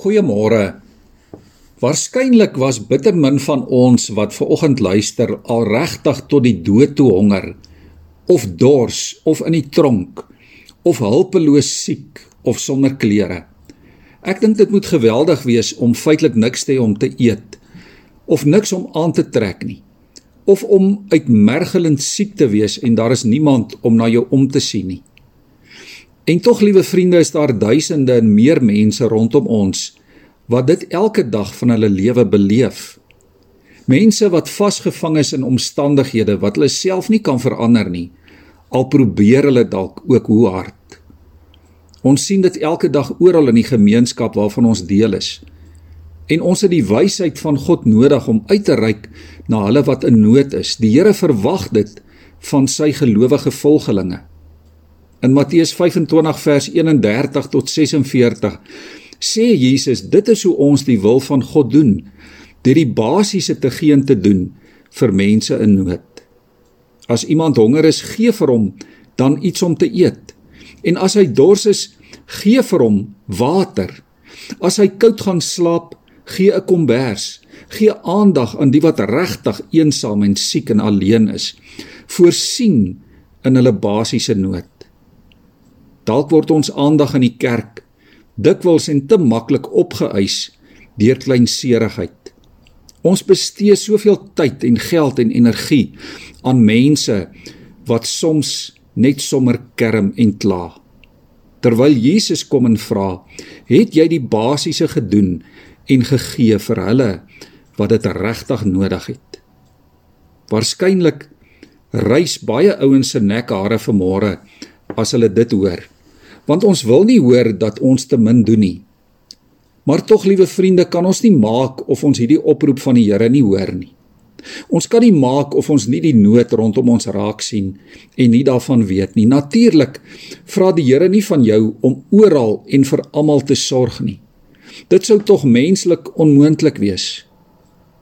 Goeiemôre. Waarskynlik was bitter min van ons wat ver oggend luister al regtig tot die dood toe honger of dors of in die tronk of hulpeloos siek of sonder klere. Ek dink dit moet geweldig wees om feitelik niks te hê om te eet of niks om aan te trek nie of om uitmergelend siek te wees en daar is niemand om na jou om te sien nie. En tog liewe vriende, is daar duisende en meer mense rondom ons wat dit elke dag van hulle lewe beleef. Mense wat vasgevang is in omstandighede wat hulle self nie kan verander nie, al probeer hulle dalk ook hoe hard. Ons sien dit elke dag oral in die gemeenskap waarvan ons deel is. En ons het die wysheid van God nodig om uit te reik na hulle wat in nood is. Die Here verwag dit van sy gelowige volgelinge. In Matteus 25 vers 31 tot 46 sê Jesus dit is hoe ons die wil van God doen deur die basiese te gee en te doen vir mense in nood. As iemand honger is, gee vir hom dan iets om te eet. En as hy dors is, gee vir hom water. As hy koud gaan slaap, gee 'n kombers. Gee aandag aan die wat regtig eensaam en siek en alleen is. Voorsien in hulle basiese nood. Dalk word ons aandag in die kerk dikwels en te maklik opgeëis deur kleinserigheid. Ons bestee soveel tyd en geld en energie aan mense wat soms net sommer kerm en kla. Terwyl Jesus kom en vra, "Het jy die basiese gedoen en gegee vir hulle wat dit regtig nodig het?" Waarskynlik rys baie ouens se nekhare vanmôre as hulle dit hoor want ons wil nie hoor dat ons te min doen nie. Maar tog liewe vriende, kan ons nie maak of ons hierdie oproep van die Here nie hoor nie. Ons kan nie maak of ons nie die nood rondom ons raak sien en nie daarvan weet nie. Natuurlik vra die Here nie van jou om oral en vir almal te sorg nie. Dit sou tog menslik onmoontlik wees.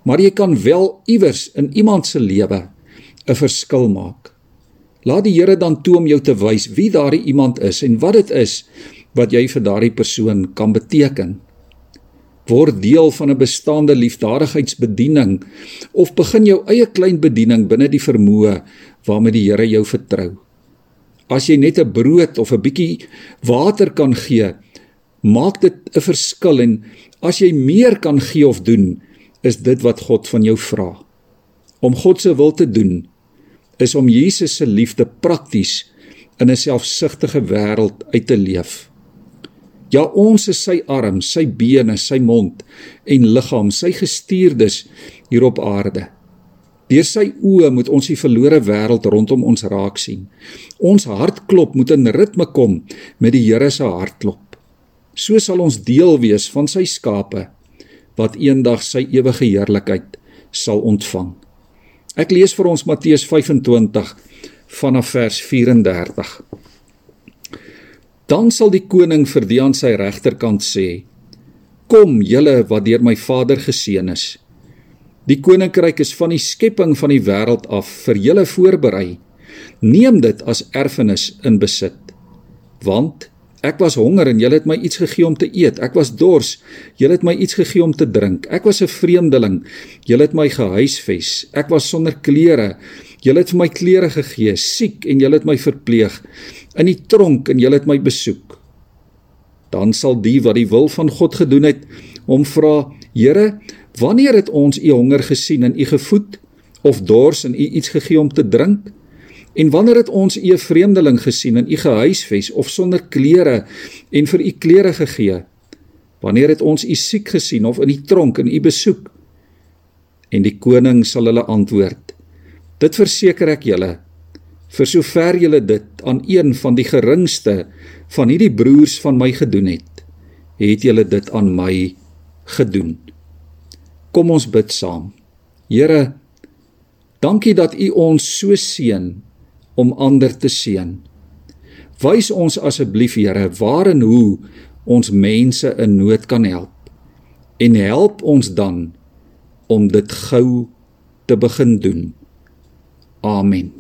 Maar jy kan wel iewers in iemand se lewe 'n verskil maak. Laat die Here dan toe om jou te wys wie daardie iemand is en wat dit is wat jy vir daardie persoon kan beteken. Word deel van 'n bestaande liefdadigheidsbediening of begin jou eie klein bediening binne die vermoë waarmee die Here jou vertrou. As jy net 'n brood of 'n bietjie water kan gee, maak dit 'n verskil en as jy meer kan gee of doen, is dit wat God van jou vra. Om God se wil te doen is om Jesus se liefde prakties in 'n selfsugtige wêreld uit te leef. Ja, ons is sy arms, sy bene, sy mond en liggaam, sy gestuurdes hier op aarde. Deur sy oë moet ons die verlore wêreld rondom ons raak sien. Ons hartklop moet in ritme kom met die Here se hartklop. So sal ons deel wees van sy skape wat eendag sy ewige heerlikheid sal ontvang. Ek lees vir ons Matteus 25 vanaf vers 34. Dan sal die koning vir die aan sy regterkant sê: Kom julle wat deur my Vader geseën is. Die koninkryk is van die skepping van die wêreld af vir julle voorberei. Neem dit as erfenis in besit. Want Ek was honger en julle het my iets gegee om te eet. Ek was dors. Julle het my iets gegee om te drink. Ek was 'n vreemdeling. Julle het my gehuisves. Ek was sonder klere. Julle het vir my klere gegee. Siek en julle het my verpleeg. In die tronk en julle het my besoek. Dan sal die wat die wil van God gedoen het, hom vra: Here, wanneer het ons u honger gesien en u gevoed of dors en u iets gegee om te drink? En wanneer het ons u 'n vreemdeling gesien in u gehuisves of sonder klere en vir u klere gegee? Wanneer het ons u siek gesien of in die tronk en u besoek? En die koning sal hulle antwoord: Dit verseker ek julle, vir sover julle dit aan een van die geringste van hierdie broers van my gedoen het, het julle dit aan my gedoen. Kom ons bid saam. Here, dankie dat U ons so seën om ander te seën. Wys ons asseblief Here waar en hoe ons mense in nood kan help en help ons dan om dit gou te begin doen. Amen.